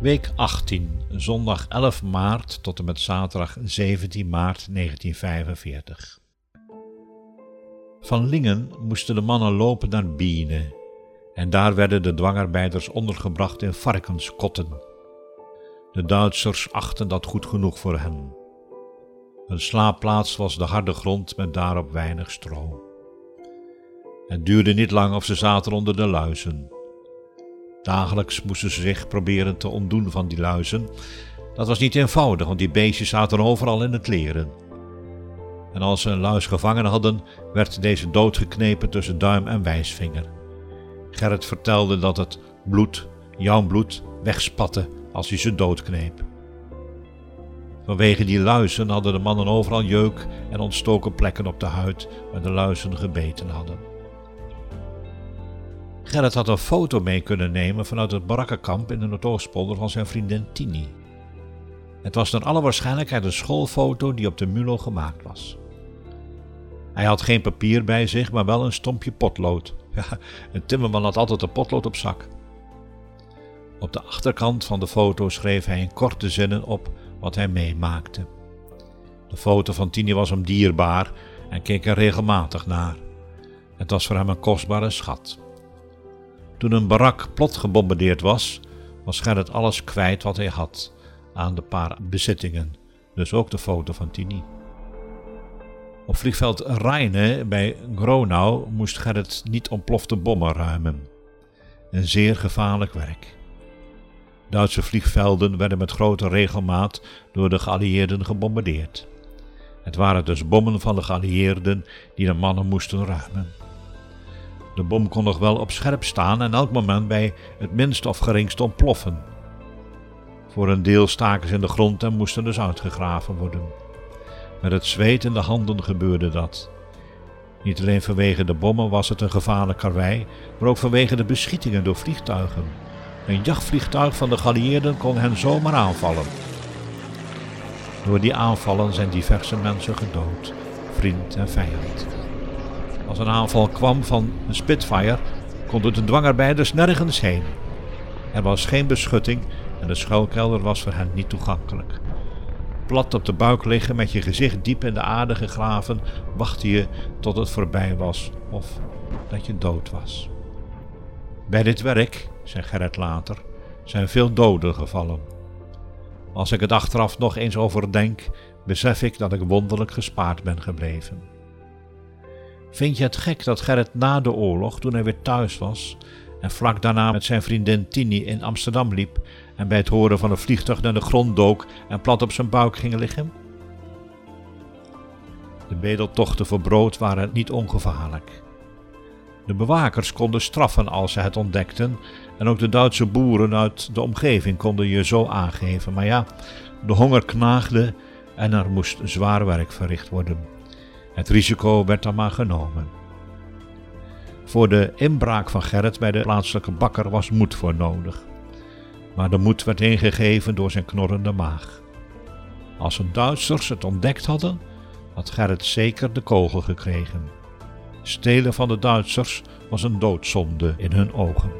Week 18, zondag 11 maart tot en met zaterdag 17 maart 1945. Van Lingen moesten de mannen lopen naar Biene en daar werden de dwangarbeiders ondergebracht in varkenskotten. De Duitsers achten dat goed genoeg voor hen. Hun slaapplaats was de harde grond met daarop weinig stro. Het duurde niet lang of ze zaten onder de luizen. Dagelijks moesten ze zich proberen te ontdoen van die luizen. Dat was niet eenvoudig, want die beestjes zaten overal in het leren. En als ze een luis gevangen hadden, werd deze doodgeknepen tussen duim en wijsvinger. Gerrit vertelde dat het bloed, jouw bloed, wegspatte als hij ze doodkneep. Vanwege die luizen hadden de mannen overal jeuk en ontstoken plekken op de huid waar de luizen gebeten hadden. Gerrit had een foto mee kunnen nemen vanuit het barakkenkamp in de Noordoostpolder van zijn vriendin Tini. Het was naar alle waarschijnlijkheid een schoolfoto die op de Mulo gemaakt was. Hij had geen papier bij zich, maar wel een stompje potlood. Ja, een timmerman had altijd een potlood op zak. Op de achterkant van de foto schreef hij in korte zinnen op wat hij meemaakte. De foto van Tini was hem dierbaar en keek er regelmatig naar. Het was voor hem een kostbare schat. Toen een barak plot gebombardeerd was, was Gerrit alles kwijt wat hij had aan de paar bezittingen, dus ook de foto van Tini. Op vliegveld Rheine bij Gronau moest Gerrit niet ontplofte bommen ruimen. Een zeer gevaarlijk werk. Duitse vliegvelden werden met grote regelmaat door de geallieerden gebombardeerd. Het waren dus bommen van de geallieerden die de mannen moesten ruimen. De bom kon nog wel op scherp staan en elk moment bij het minst of ontploffen. Voor een deel staken ze in de grond en moesten dus uitgegraven worden. Met het zweet in de handen gebeurde dat. Niet alleen vanwege de bommen was het een gevaarlijk karwei, maar ook vanwege de beschietingen door vliegtuigen. Een jachtvliegtuig van de geallieerden kon hen zomaar aanvallen. Door die aanvallen zijn diverse mensen gedood, vriend en vijand. Als een aanval kwam van een Spitfire, konden de dwangarbeiders nergens heen. Er was geen beschutting en de schuilkelder was voor hen niet toegankelijk. Plat op de buik liggen met je gezicht diep in de aarde gegraven, wachtte je tot het voorbij was of dat je dood was. Bij dit werk, zei Gerrit later, zijn veel doden gevallen. Als ik het achteraf nog eens overdenk, besef ik dat ik wonderlijk gespaard ben gebleven. Vind je het gek dat Gerrit na de oorlog, toen hij weer thuis was en vlak daarna met zijn vriendin Tini in Amsterdam liep en bij het horen van een vliegtuig naar de grond dook en plat op zijn buik ging liggen? De bedeltochten voor brood waren niet ongevaarlijk. De bewakers konden straffen als ze het ontdekten en ook de Duitse boeren uit de omgeving konden je zo aangeven. Maar ja, de honger knaagde en er moest zwaar werk verricht worden. Het risico werd dan maar genomen. Voor de inbraak van Gerrit bij de plaatselijke bakker was moed voor nodig. Maar de moed werd ingegeven door zijn knorrende maag. Als de Duitsers het ontdekt hadden, had Gerrit zeker de kogel gekregen. Stelen van de Duitsers was een doodzonde in hun ogen.